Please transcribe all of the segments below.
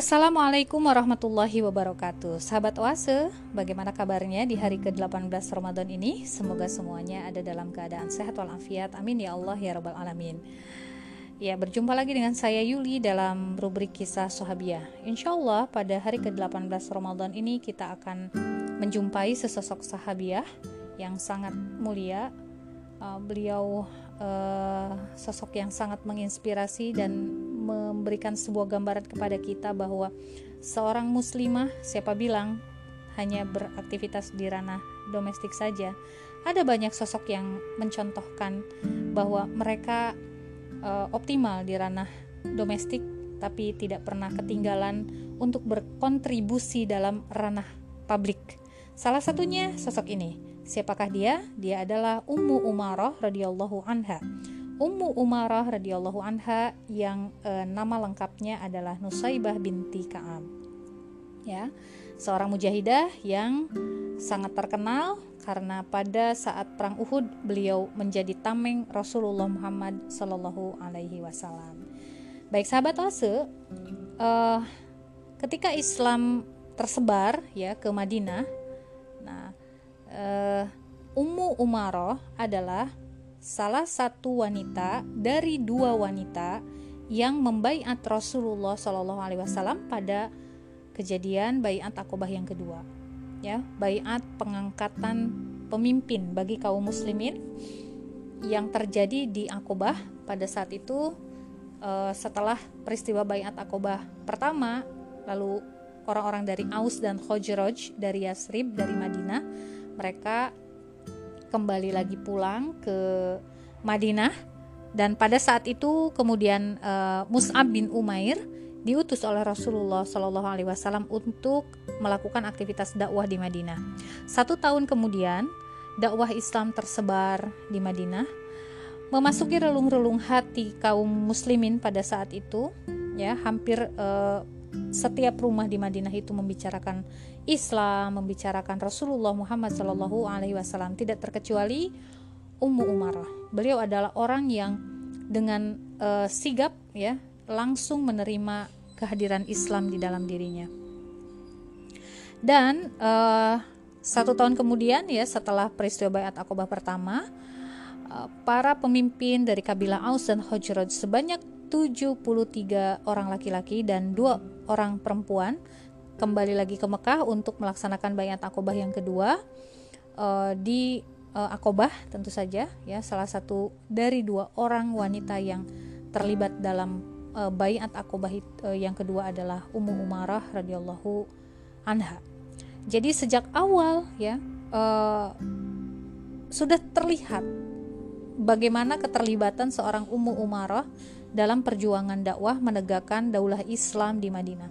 Assalamualaikum warahmatullahi wabarakatuh. Sahabat Oase, bagaimana kabarnya di hari ke-18 Ramadan ini? Semoga semuanya ada dalam keadaan sehat walafiat. Amin ya Allah ya Rabbal Alamin. Ya, berjumpa lagi dengan saya Yuli dalam rubrik kisah Sohabiah. Insya Allah pada hari ke-18 Ramadan ini kita akan menjumpai sesosok sahabiah yang sangat mulia. Uh, Beliau uh, sosok yang sangat menginspirasi dan memberikan sebuah gambaran kepada kita bahwa seorang muslimah siapa bilang hanya beraktivitas di ranah domestik saja. Ada banyak sosok yang mencontohkan bahwa mereka uh, optimal di ranah domestik tapi tidak pernah ketinggalan untuk berkontribusi dalam ranah publik. Salah satunya sosok ini. Siapakah dia? Dia adalah Ummu Umarah radhiyallahu anha Ummu Umarah radhiyallahu anha yang e, nama lengkapnya adalah Nusaibah binti Ka'ab. Ya, seorang mujahidah yang sangat terkenal karena pada saat perang Uhud beliau menjadi tameng Rasulullah Muhammad Shallallahu alaihi wasallam. Baik sahabat Ose, uh, ketika Islam tersebar ya ke Madinah, nah uh, Ummu Umarah adalah salah satu wanita dari dua wanita yang membaiat Rasulullah Shallallahu Alaihi Wasallam pada kejadian baiat akobah yang kedua, ya baiat pengangkatan pemimpin bagi kaum muslimin yang terjadi di akobah pada saat itu uh, setelah peristiwa baiat akobah pertama, lalu orang-orang dari Aus dan Khojroj dari Yasrib dari Madinah mereka kembali lagi pulang ke Madinah dan pada saat itu kemudian uh, Mus'ab bin Umair diutus oleh Rasulullah Shallallahu Alaihi Wasallam untuk melakukan aktivitas dakwah di Madinah. Satu tahun kemudian dakwah Islam tersebar di Madinah, memasuki relung-relung hati kaum muslimin pada saat itu, ya hampir uh, setiap rumah di Madinah itu membicarakan Islam, membicarakan Rasulullah Muhammad Shallallahu Alaihi Wasallam tidak terkecuali Ummu Umarah. Beliau adalah orang yang dengan uh, sigap ya langsung menerima kehadiran Islam di dalam dirinya. Dan uh, satu tahun kemudian ya setelah peristiwa Bayat Akobah pertama, uh, para pemimpin dari kabilah Aus dan Khajraj sebanyak 73 orang laki-laki dan dua orang perempuan kembali lagi ke Mekah untuk melaksanakan bayat akobah yang kedua uh, di uh, akobah tentu saja ya salah satu dari dua orang wanita yang terlibat dalam uh, bayat akobah uh, yang kedua adalah Ummu Umarah radhiyallahu anha. Jadi sejak awal ya uh, sudah terlihat bagaimana keterlibatan seorang Ummu Umarah dalam perjuangan dakwah menegakkan daulah Islam di Madinah.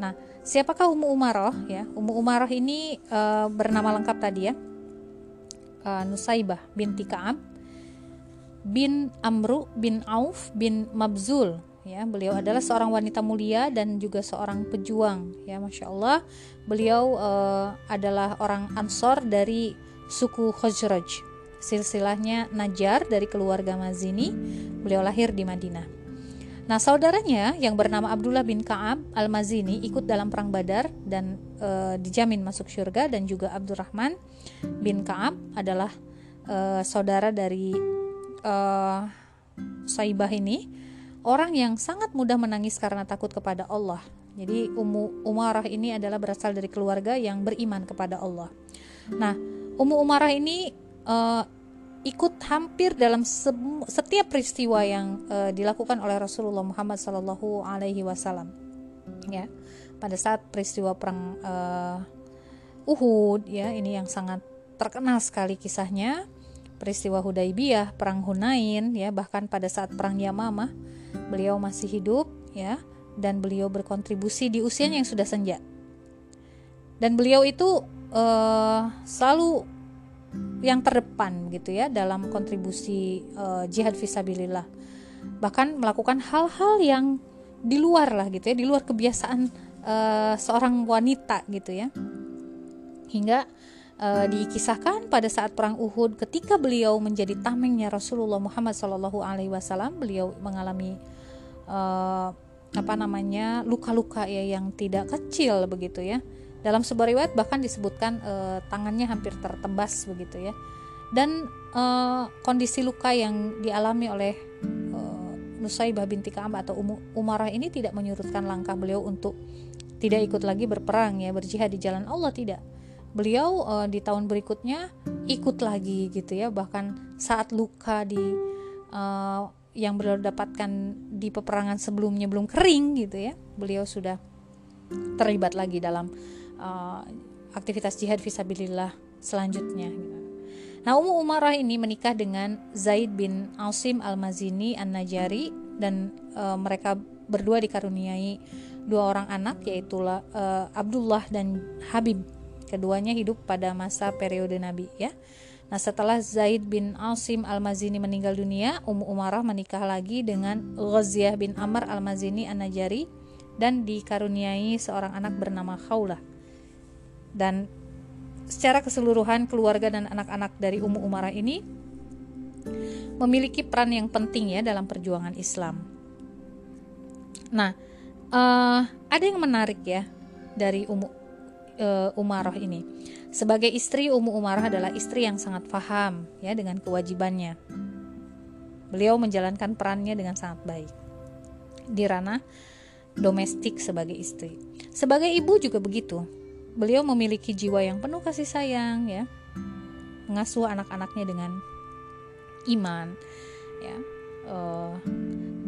Nah, siapakah Ummu Umarah ya? Ummu Umarah ini uh, bernama lengkap tadi ya. Uh, Nusaibah binti Ka'ab bin Amru bin Auf bin Mabzul ya beliau adalah seorang wanita mulia dan juga seorang pejuang ya masya Allah beliau uh, adalah orang Ansor dari suku Khazraj silsilahnya Najar dari keluarga Mazini. Beliau lahir di Madinah. Nah, saudaranya yang bernama Abdullah bin Ka'ab Al-Mazini ikut dalam perang Badar dan e, dijamin masuk surga dan juga Abdurrahman bin Ka'ab adalah e, saudara dari e, Saibah ini, orang yang sangat mudah menangis karena takut kepada Allah. Jadi Ummu Umarah ini adalah berasal dari keluarga yang beriman kepada Allah. Nah, Ummu Umarah ini uh, ikut hampir dalam setiap peristiwa yang uh, dilakukan oleh Rasulullah Muhammad Sallallahu Alaihi Wasallam. Ya, pada saat peristiwa perang uh, Uhud, ya ini yang sangat terkenal sekali kisahnya. Peristiwa Hudaybiyah, perang Hunain, ya bahkan pada saat perang Yamamah, beliau masih hidup, ya dan beliau berkontribusi di usianya yang sudah senja. Dan beliau itu uh, selalu yang terdepan gitu ya dalam kontribusi uh, jihad visabilillah bahkan melakukan hal-hal yang di luar lah gitu ya di luar kebiasaan uh, seorang wanita gitu ya. Hingga uh, dikisahkan pada saat perang Uhud ketika beliau menjadi tamengnya Rasulullah Muhammad Wasallam. Beliau mengalami uh, apa namanya luka-luka ya yang tidak kecil begitu ya dalam sebuah riwayat bahkan disebutkan e, tangannya hampir tertebas begitu ya. Dan e, kondisi luka yang dialami oleh e, Nusaibah binti Ka'ab atau Umarah ini tidak menyurutkan langkah beliau untuk tidak ikut lagi berperang ya berjihad di jalan Allah tidak. Beliau e, di tahun berikutnya ikut lagi gitu ya bahkan saat luka di e, yang beliau dapatkan di peperangan sebelumnya belum kering gitu ya beliau sudah terlibat lagi dalam uh, aktivitas jihad visabilillah selanjutnya gitu. Nah Ummu Umarah ini menikah dengan Zaid bin Asim al-Mazini an-Najari dan uh, mereka berdua dikaruniai dua orang anak yaitu uh, Abdullah dan Habib keduanya hidup pada masa periode Nabi ya Nah, setelah Zaid bin Asim Al-Mazini meninggal dunia, Ummu Umarah menikah lagi dengan Ghaziah bin Amr Al-Mazini An-Najari dan dikaruniai seorang anak bernama Khawlah. Dan secara keseluruhan keluarga dan anak-anak dari Ummu Umarah ini memiliki peran yang penting ya dalam perjuangan Islam. Nah, uh, ada yang menarik ya dari Ummu uh, Umarah ini sebagai istri, Ummu Umarah adalah istri yang sangat paham ya dengan kewajibannya. Beliau menjalankan perannya dengan sangat baik di ranah domestik sebagai istri. Sebagai ibu juga begitu. Beliau memiliki jiwa yang penuh kasih sayang ya. Mengasuh anak-anaknya dengan iman ya. Uh,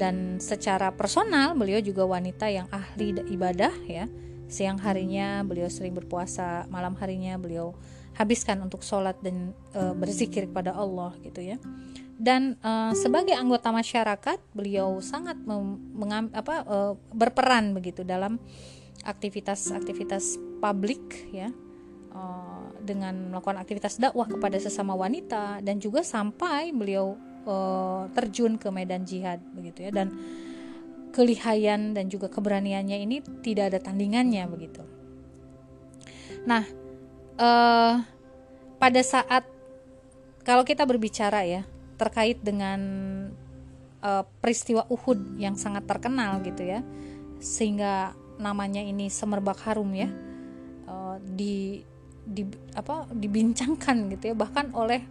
dan secara personal beliau juga wanita yang ahli ibadah ya siang harinya beliau sering berpuasa malam harinya beliau habiskan untuk sholat dan e, berzikir kepada Allah gitu ya dan e, sebagai anggota masyarakat beliau sangat mengam, apa, e, berperan begitu dalam aktivitas-aktivitas publik ya. E, dengan melakukan aktivitas dakwah kepada sesama wanita dan juga sampai beliau e, terjun ke medan jihad begitu ya. Dan kelihayan dan juga keberaniannya ini tidak ada tandingannya begitu. Nah, uh, pada saat kalau kita berbicara ya terkait dengan uh, peristiwa Uhud yang sangat terkenal gitu ya, sehingga namanya ini semerbak harum ya uh, di di apa dibincangkan gitu ya bahkan oleh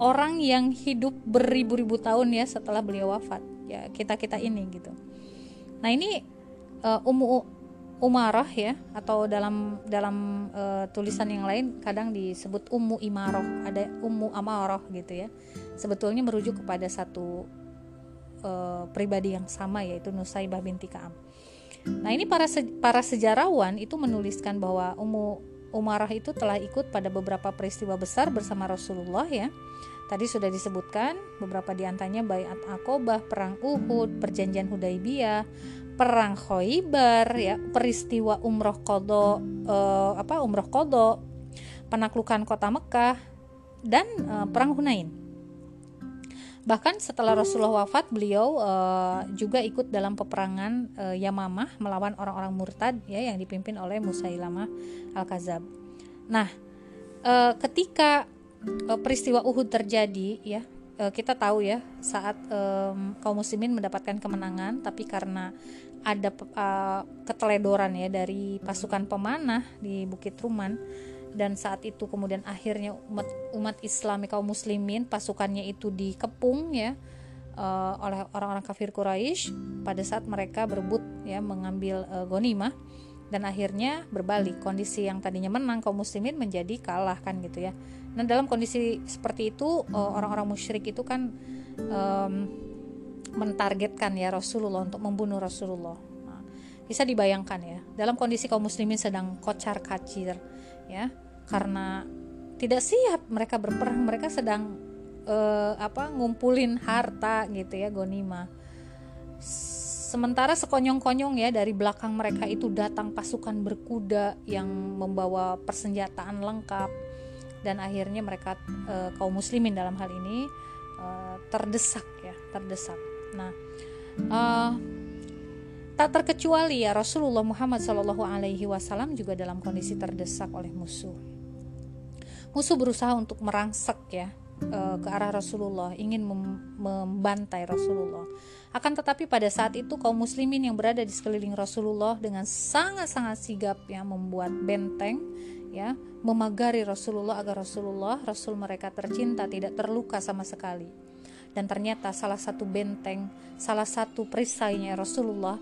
orang yang hidup beribu-ribu tahun ya setelah beliau wafat ya kita kita ini gitu. Nah ini uh, umu umarah ya atau dalam dalam uh, tulisan yang lain kadang disebut ummu imaroh ada ummu amaroh gitu ya. Sebetulnya merujuk kepada satu uh, pribadi yang sama yaitu Nusaibah binti Kaam nah ini para se para sejarawan itu menuliskan bahwa ummu Umarah itu telah ikut pada beberapa peristiwa besar bersama Rasulullah ya Tadi sudah disebutkan beberapa di antaranya Bayat Akobah, Perang Uhud, Perjanjian Hudaibiyah, Perang Khoibar, ya, peristiwa Umroh Kodo, uh, apa Umroh Kodo, penaklukan kota Mekah, dan uh, Perang Hunain. Bahkan setelah Rasulullah wafat, beliau uh, juga ikut dalam peperangan uh, Yamamah melawan orang-orang murtad ya yang dipimpin oleh Musailamah Al-Kazab. Nah, uh, ketika uh, peristiwa Uhud terjadi ya uh, kita tahu ya saat um, kaum muslimin mendapatkan kemenangan tapi karena ada uh, keteledoran ya dari pasukan pemanah di Bukit Ruman dan saat itu kemudian akhirnya umat umat Islam kaum muslimin pasukannya itu dikepung ya uh, oleh orang-orang kafir Quraisy pada saat mereka berebut ya mengambil uh, gonimah dan akhirnya berbalik. Kondisi yang tadinya menang kaum muslimin menjadi kalah kan gitu ya. Nah dalam kondisi seperti itu eh, orang-orang musyrik itu kan um, mentargetkan ya Rasulullah untuk membunuh Rasulullah. Nah, bisa dibayangkan ya dalam kondisi kaum muslimin sedang kocar kacir ya karena tidak siap mereka berperang mereka sedang uh, apa ngumpulin harta gitu ya gonima. Sementara sekonyong-konyong ya dari belakang mereka itu datang pasukan berkuda yang membawa persenjataan lengkap. Dan akhirnya mereka e, kaum muslimin dalam hal ini e, terdesak ya terdesak. Nah tak terkecuali ya Rasulullah Muhammad Wasallam juga dalam kondisi terdesak oleh musuh musuh berusaha untuk merangsek ya uh, ke arah Rasulullah, ingin mem membantai Rasulullah. Akan tetapi pada saat itu kaum muslimin yang berada di sekeliling Rasulullah dengan sangat-sangat sigap ya membuat benteng ya, memagari Rasulullah agar Rasulullah, Rasul mereka tercinta tidak terluka sama sekali. Dan ternyata salah satu benteng, salah satu perisainya Rasulullah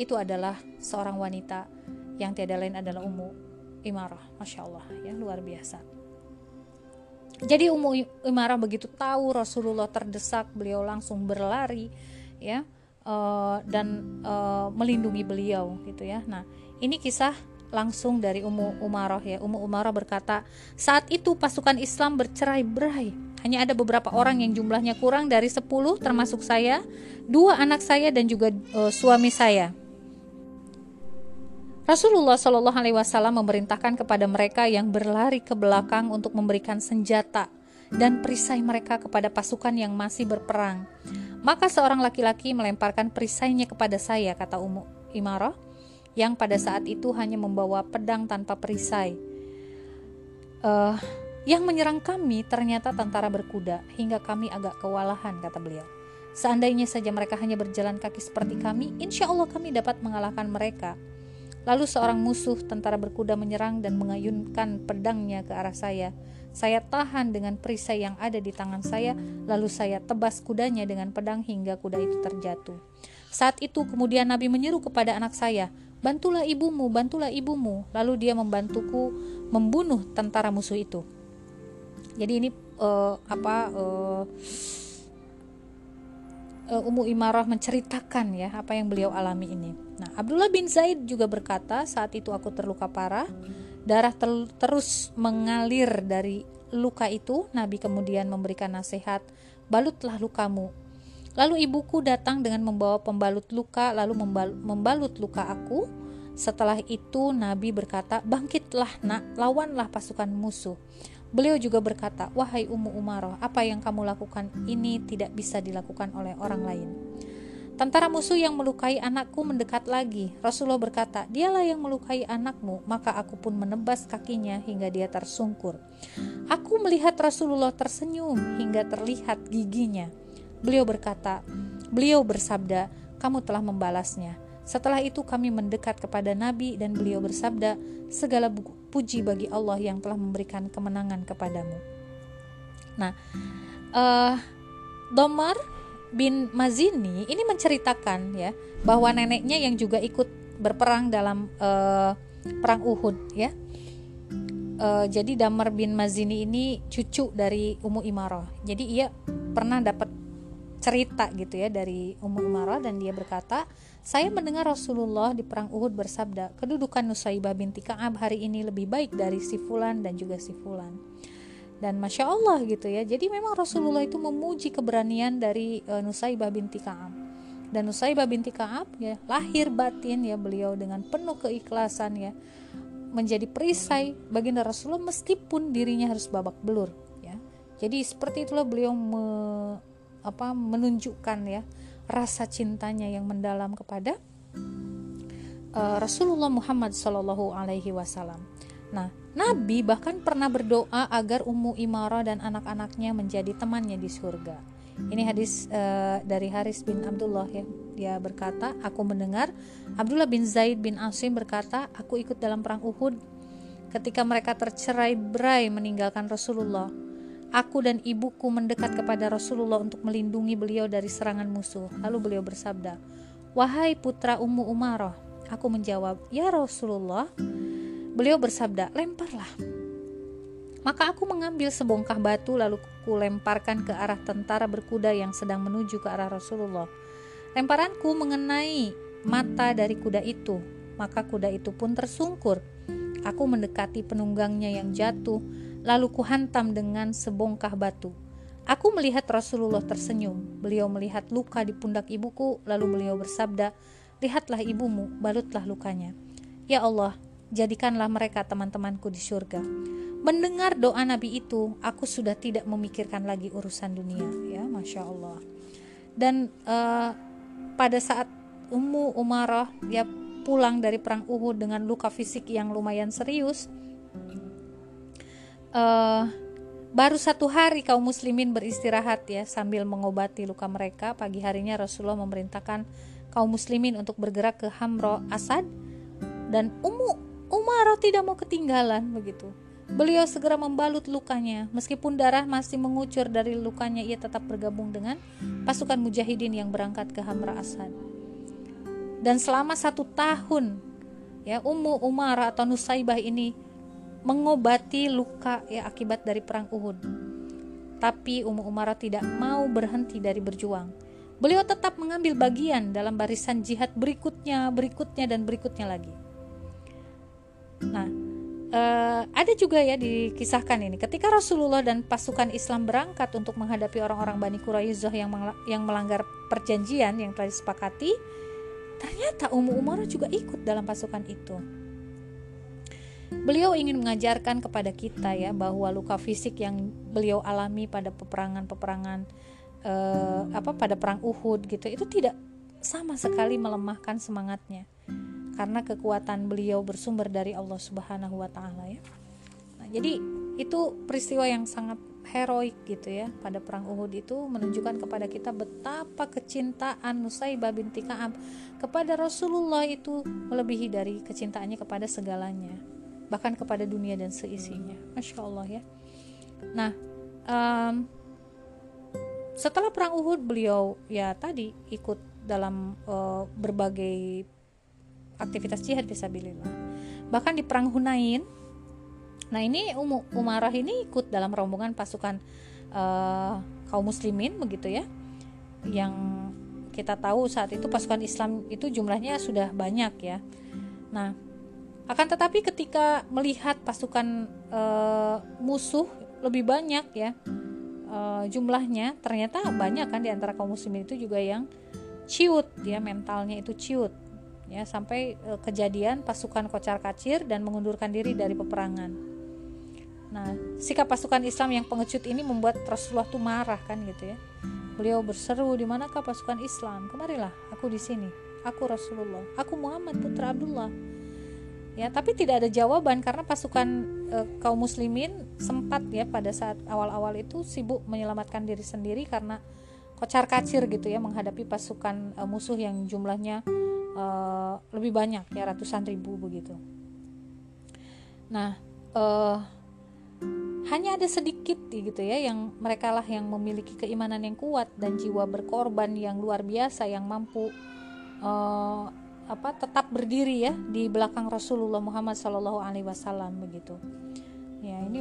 itu adalah seorang wanita yang tiada lain adalah Ummu Imarah. Masya Allah ya luar biasa. Jadi Ummu Imarah begitu tahu Rasulullah terdesak, beliau langsung berlari ya uh, dan uh, melindungi beliau gitu ya. Nah, ini kisah langsung dari Ummu Umarah ya. Ummu Umarah berkata, "Saat itu pasukan Islam bercerai-berai. Hanya ada beberapa orang yang jumlahnya kurang dari 10 termasuk saya, dua anak saya dan juga uh, suami saya." Rasulullah Shallallahu Alaihi Wasallam memerintahkan kepada mereka yang berlari ke belakang untuk memberikan senjata dan perisai mereka kepada pasukan yang masih berperang. Maka seorang laki-laki melemparkan perisainya kepada saya, kata Ummu Imarah, yang pada saat itu hanya membawa pedang tanpa perisai. Uh, yang menyerang kami ternyata tentara berkuda, hingga kami agak kewalahan, kata beliau. Seandainya saja mereka hanya berjalan kaki seperti kami, insya Allah kami dapat mengalahkan mereka. Lalu seorang musuh tentara berkuda menyerang dan mengayunkan pedangnya ke arah saya. Saya tahan dengan perisai yang ada di tangan saya, lalu saya tebas kudanya dengan pedang hingga kuda itu terjatuh. Saat itu kemudian Nabi menyeru kepada anak saya, "Bantulah ibumu, bantulah ibumu." Lalu dia membantuku membunuh tentara musuh itu. Jadi ini uh, apa uh, uh, Ummu Imarah menceritakan ya apa yang beliau alami ini. Nah, Abdullah bin Zaid juga berkata, saat itu aku terluka parah, darah ter terus mengalir dari luka itu. Nabi kemudian memberikan nasihat, balutlah lukamu. Lalu ibuku datang dengan membawa pembalut luka, lalu membal membalut luka aku. Setelah itu Nabi berkata, bangkitlah nak, lawanlah pasukan musuh. Beliau juga berkata, "Wahai Ummu Umaroh, apa yang kamu lakukan ini tidak bisa dilakukan oleh orang lain." Tentara musuh yang melukai anakku mendekat lagi. Rasulullah berkata, "Dialah yang melukai anakmu, maka aku pun menebas kakinya hingga dia tersungkur." Aku melihat Rasulullah tersenyum hingga terlihat giginya. Beliau berkata, beliau bersabda, "Kamu telah membalasnya." Setelah itu kami mendekat kepada Nabi dan beliau bersabda, segala puji bagi Allah yang telah memberikan kemenangan kepadamu. Nah, uh, Domar bin Mazini ini menceritakan ya bahwa neneknya yang juga ikut berperang dalam uh, perang Uhud ya. Uh, jadi Damar bin Mazini ini cucu dari Ummu Imarah. Jadi ia pernah dapat cerita gitu ya dari Ummu Imarah dan dia berkata, saya mendengar Rasulullah di perang Uhud bersabda, kedudukan Nusaibah binti Ka'ab hari ini lebih baik dari si Fulan dan juga si Fulan. Dan masya Allah gitu ya. Jadi memang Rasulullah itu memuji keberanian dari uh, Nusaibah binti Ka'ab. Dan Nusaibah binti Ka'ab ya lahir batin ya beliau dengan penuh keikhlasan ya menjadi perisai baginda Rasulullah meskipun dirinya harus babak belur ya. Jadi seperti itulah beliau me, apa menunjukkan ya rasa cintanya yang mendalam kepada uh, Rasulullah Muhammad Shallallahu Alaihi Wasallam. Nah, Nabi bahkan pernah berdoa agar Ummu Imarah dan anak-anaknya menjadi temannya di surga. Ini hadis uh, dari Haris bin Abdullah ya. Dia berkata, aku mendengar Abdullah bin Zaid bin Asim berkata, aku ikut dalam perang Uhud ketika mereka tercerai berai meninggalkan Rasulullah. Aku dan ibuku mendekat kepada Rasulullah untuk melindungi beliau dari serangan musuh. Lalu beliau bersabda, "Wahai putra Ummu Umarah." Aku menjawab, "Ya Rasulullah." Beliau bersabda, "Lemparlah." Maka aku mengambil sebongkah batu lalu kulemparkan ke arah tentara berkuda yang sedang menuju ke arah Rasulullah. Lemparanku mengenai mata dari kuda itu, maka kuda itu pun tersungkur. Aku mendekati penunggangnya yang jatuh, lalu kuhantam dengan sebongkah batu. Aku melihat Rasulullah tersenyum. Beliau melihat luka di pundak ibuku, lalu beliau bersabda, "Lihatlah ibumu, balutlah lukanya." Ya Allah, jadikanlah mereka teman-temanku di surga. Mendengar doa Nabi itu, aku sudah tidak memikirkan lagi urusan dunia. Ya, masya Allah. Dan uh, pada saat Ummu Umarah ya pulang dari perang Uhud dengan luka fisik yang lumayan serius, uh, baru satu hari kaum muslimin beristirahat ya sambil mengobati luka mereka pagi harinya Rasulullah memerintahkan kaum muslimin untuk bergerak ke Hamro Asad dan Ummu Umarah tidak mau ketinggalan begitu Beliau segera membalut lukanya. Meskipun darah masih mengucur dari lukanya, ia tetap bergabung dengan pasukan mujahidin yang berangkat ke Hamra Asad. Dan selama satu tahun, ya Ummu Umar atau Nusaibah ini mengobati luka ya akibat dari perang Uhud. Tapi Ummu Umar tidak mau berhenti dari berjuang. Beliau tetap mengambil bagian dalam barisan jihad berikutnya, berikutnya dan berikutnya lagi. Nah, uh, ada juga ya dikisahkan ini ketika Rasulullah dan pasukan Islam berangkat untuk menghadapi orang-orang Bani Quraisyah yang yang melanggar perjanjian yang telah disepakati ternyata Ummu Umarah juga ikut dalam pasukan itu Beliau ingin mengajarkan kepada kita ya bahwa luka fisik yang beliau alami pada peperangan-peperangan uh, apa pada perang Uhud gitu itu tidak sama sekali melemahkan semangatnya karena kekuatan beliau bersumber dari Allah Subhanahu wa taala ya. Nah, jadi itu peristiwa yang sangat heroik gitu ya pada perang Uhud itu menunjukkan kepada kita betapa kecintaan Nusaibah binti Ka'ab kepada Rasulullah itu melebihi dari kecintaannya kepada segalanya bahkan kepada dunia dan seisinya Masya Allah ya nah um, setelah perang Uhud beliau ya tadi ikut dalam uh, berbagai aktivitas jihad fisabilillah. Bahkan di perang Hunain, nah ini Umu, Umarah ini ikut dalam rombongan pasukan uh, kaum muslimin begitu ya. Yang kita tahu saat itu pasukan Islam itu jumlahnya sudah banyak ya. Nah, akan tetapi ketika melihat pasukan uh, musuh lebih banyak ya uh, jumlahnya, ternyata banyak kan di antara kaum muslimin itu juga yang ciut ya mentalnya itu ciut ya sampai e, kejadian pasukan kocar kacir dan mengundurkan diri dari peperangan. Nah, sikap pasukan Islam yang pengecut ini membuat Rasulullah tuh marah kan gitu ya. Beliau berseru, "Di manakah pasukan Islam? Kemarilah, aku di sini. Aku Rasulullah. Aku Muhammad putra Abdullah." Ya, tapi tidak ada jawaban karena pasukan e, kaum muslimin sempat ya pada saat awal-awal itu sibuk menyelamatkan diri sendiri karena kocar kacir gitu ya menghadapi pasukan e, musuh yang jumlahnya uh, lebih banyak ya ratusan ribu begitu. Nah, uh, hanya ada sedikit gitu ya yang mereka lah yang memiliki keimanan yang kuat dan jiwa berkorban yang luar biasa yang mampu uh, apa tetap berdiri ya di belakang Rasulullah Muhammad Shallallahu Alaihi Wasallam begitu. Ya ini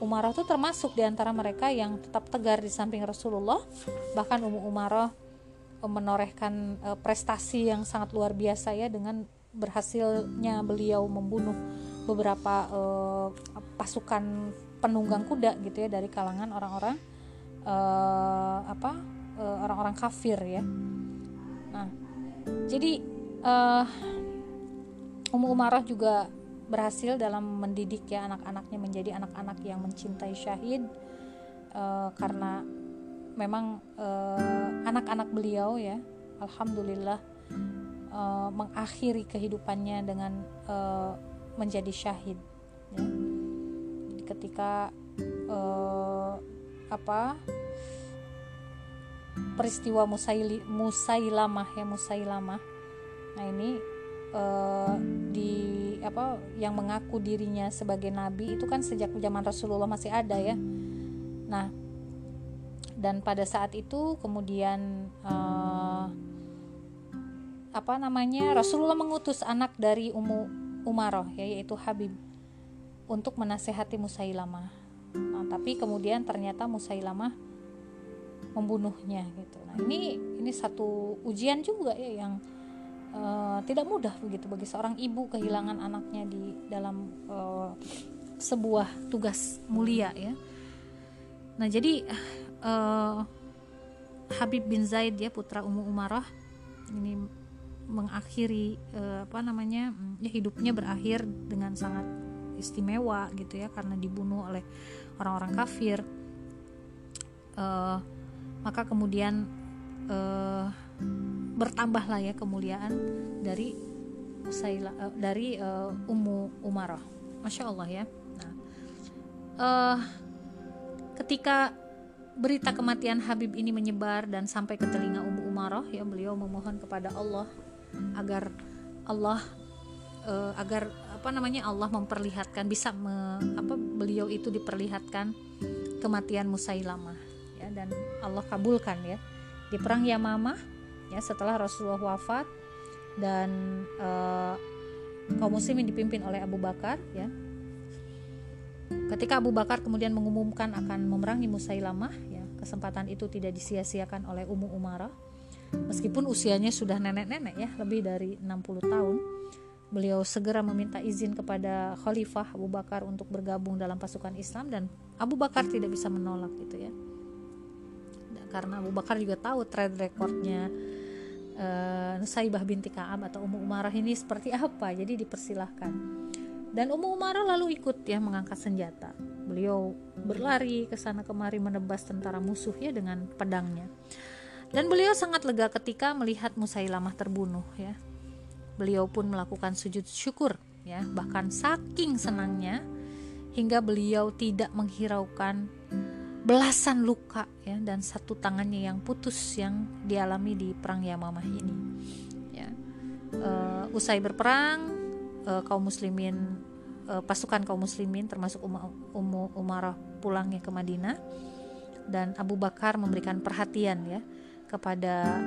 Umarah itu termasuk di antara mereka yang tetap tegar di samping Rasulullah. Bahkan Ummu Umarah menorehkan uh, prestasi yang sangat luar biasa ya dengan berhasilnya beliau membunuh beberapa uh, pasukan penunggang kuda gitu ya dari kalangan orang-orang apa orang-orang uh, kafir ya. Nah, jadi uh, Ummu Umarah juga berhasil dalam mendidik ya anak-anaknya menjadi anak-anak yang mencintai syahid uh, karena memang uh, anak-anak beliau ya alhamdulillah uh, mengakhiri kehidupannya dengan uh, menjadi syahid ya. Jadi ketika uh, apa peristiwa Musailamah ya Musailamah nah ini uh, di apa yang mengaku dirinya sebagai nabi itu kan sejak zaman Rasulullah masih ada ya nah dan pada saat itu kemudian uh, apa namanya Rasulullah mengutus anak dari Ummu Umaroh ya, yaitu Habib untuk menasehati Musailamah. Nah, tapi kemudian ternyata Musailamah membunuhnya gitu. Nah, ini ini satu ujian juga ya yang uh, tidak mudah begitu bagi seorang ibu kehilangan anaknya di dalam uh, sebuah tugas mulia ya. Nah, jadi uh, Habib bin Zaid ya putra Ummu Umarah ini mengakhiri uh, apa namanya mm, ya hidupnya berakhir dengan sangat istimewa gitu ya karena dibunuh oleh orang-orang kafir uh, maka kemudian uh, bertambahlah ya kemuliaan dari Usaila, uh, dari uh, Ummu Umarah. Masya Allah ya. Nah, uh, ketika berita kematian Habib ini menyebar dan sampai ke telinga Ummu Umarah ya beliau memohon kepada Allah agar Allah uh, agar apa namanya Allah memperlihatkan bisa me, apa beliau itu diperlihatkan kematian Musailamah ya dan Allah kabulkan ya. Di perang Yamamah ya setelah Rasulullah wafat dan uh, kaum muslimin dipimpin oleh Abu Bakar ya. Ketika Abu Bakar kemudian mengumumkan akan memerangi Musailamah ya kesempatan itu tidak disia-siakan oleh Ummu Umarah. Meskipun usianya sudah nenek-nenek ya lebih dari 60 tahun beliau segera meminta izin kepada Khalifah Abu Bakar untuk bergabung dalam pasukan Islam dan Abu Bakar tidak bisa menolak gitu ya. Karena Abu Bakar juga tahu trade recordnya uh, Nusaibah binti Ka'ab atau Ummu Umarah ini seperti apa? Jadi dipersilahkan. Dan Ummu Umarah lalu ikut ya mengangkat senjata. Beliau berlari ke sana kemari menebas tentara musuh ya dengan pedangnya. Dan beliau sangat lega ketika melihat Musailamah terbunuh ya. Beliau pun melakukan sujud syukur ya bahkan saking senangnya hingga beliau tidak menghiraukan belasan luka ya dan satu tangannya yang putus yang dialami di perang Yamamah ini. Ya. Uh, usai berperang uh, kaum muslimin uh, pasukan kaum muslimin termasuk Ummu Umarah pulangnya ke Madinah dan Abu Bakar memberikan perhatian ya kepada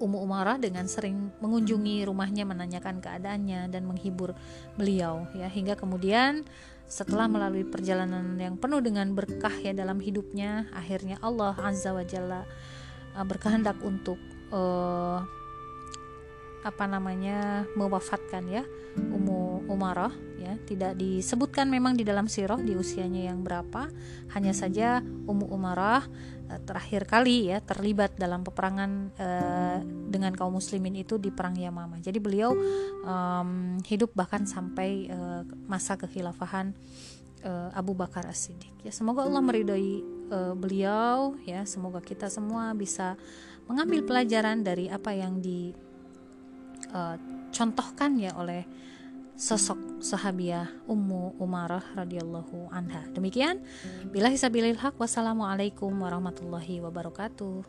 Ummu Umarah dengan sering mengunjungi rumahnya menanyakan keadaannya dan menghibur beliau ya. Hingga kemudian setelah melalui perjalanan yang penuh dengan berkah ya dalam hidupnya akhirnya Allah azza wa jalla uh, berkehendak untuk uh, apa namanya mewafatkan ya Ummu Umarah ya. Tidak disebutkan memang di dalam sirah di usianya yang berapa. Hanya saja Ummu Umarah uh, terakhir kali ya terlibat dalam peperangan uh, dengan kaum muslimin itu di perang Yamamah jadi beliau um, hidup bahkan sampai uh, masa kekhilafahan uh, Abu Bakar As-Siddiq. Ya semoga Allah meridhoi beliau ya. Semoga kita semua bisa mengambil pelajaran dari apa yang dicontohkan uh, ya oleh sosok sahabiah Ummu Umarah radhiyallahu anha. Demikian bila hisabilil haq wassalamualaikum warahmatullahi wabarakatuh.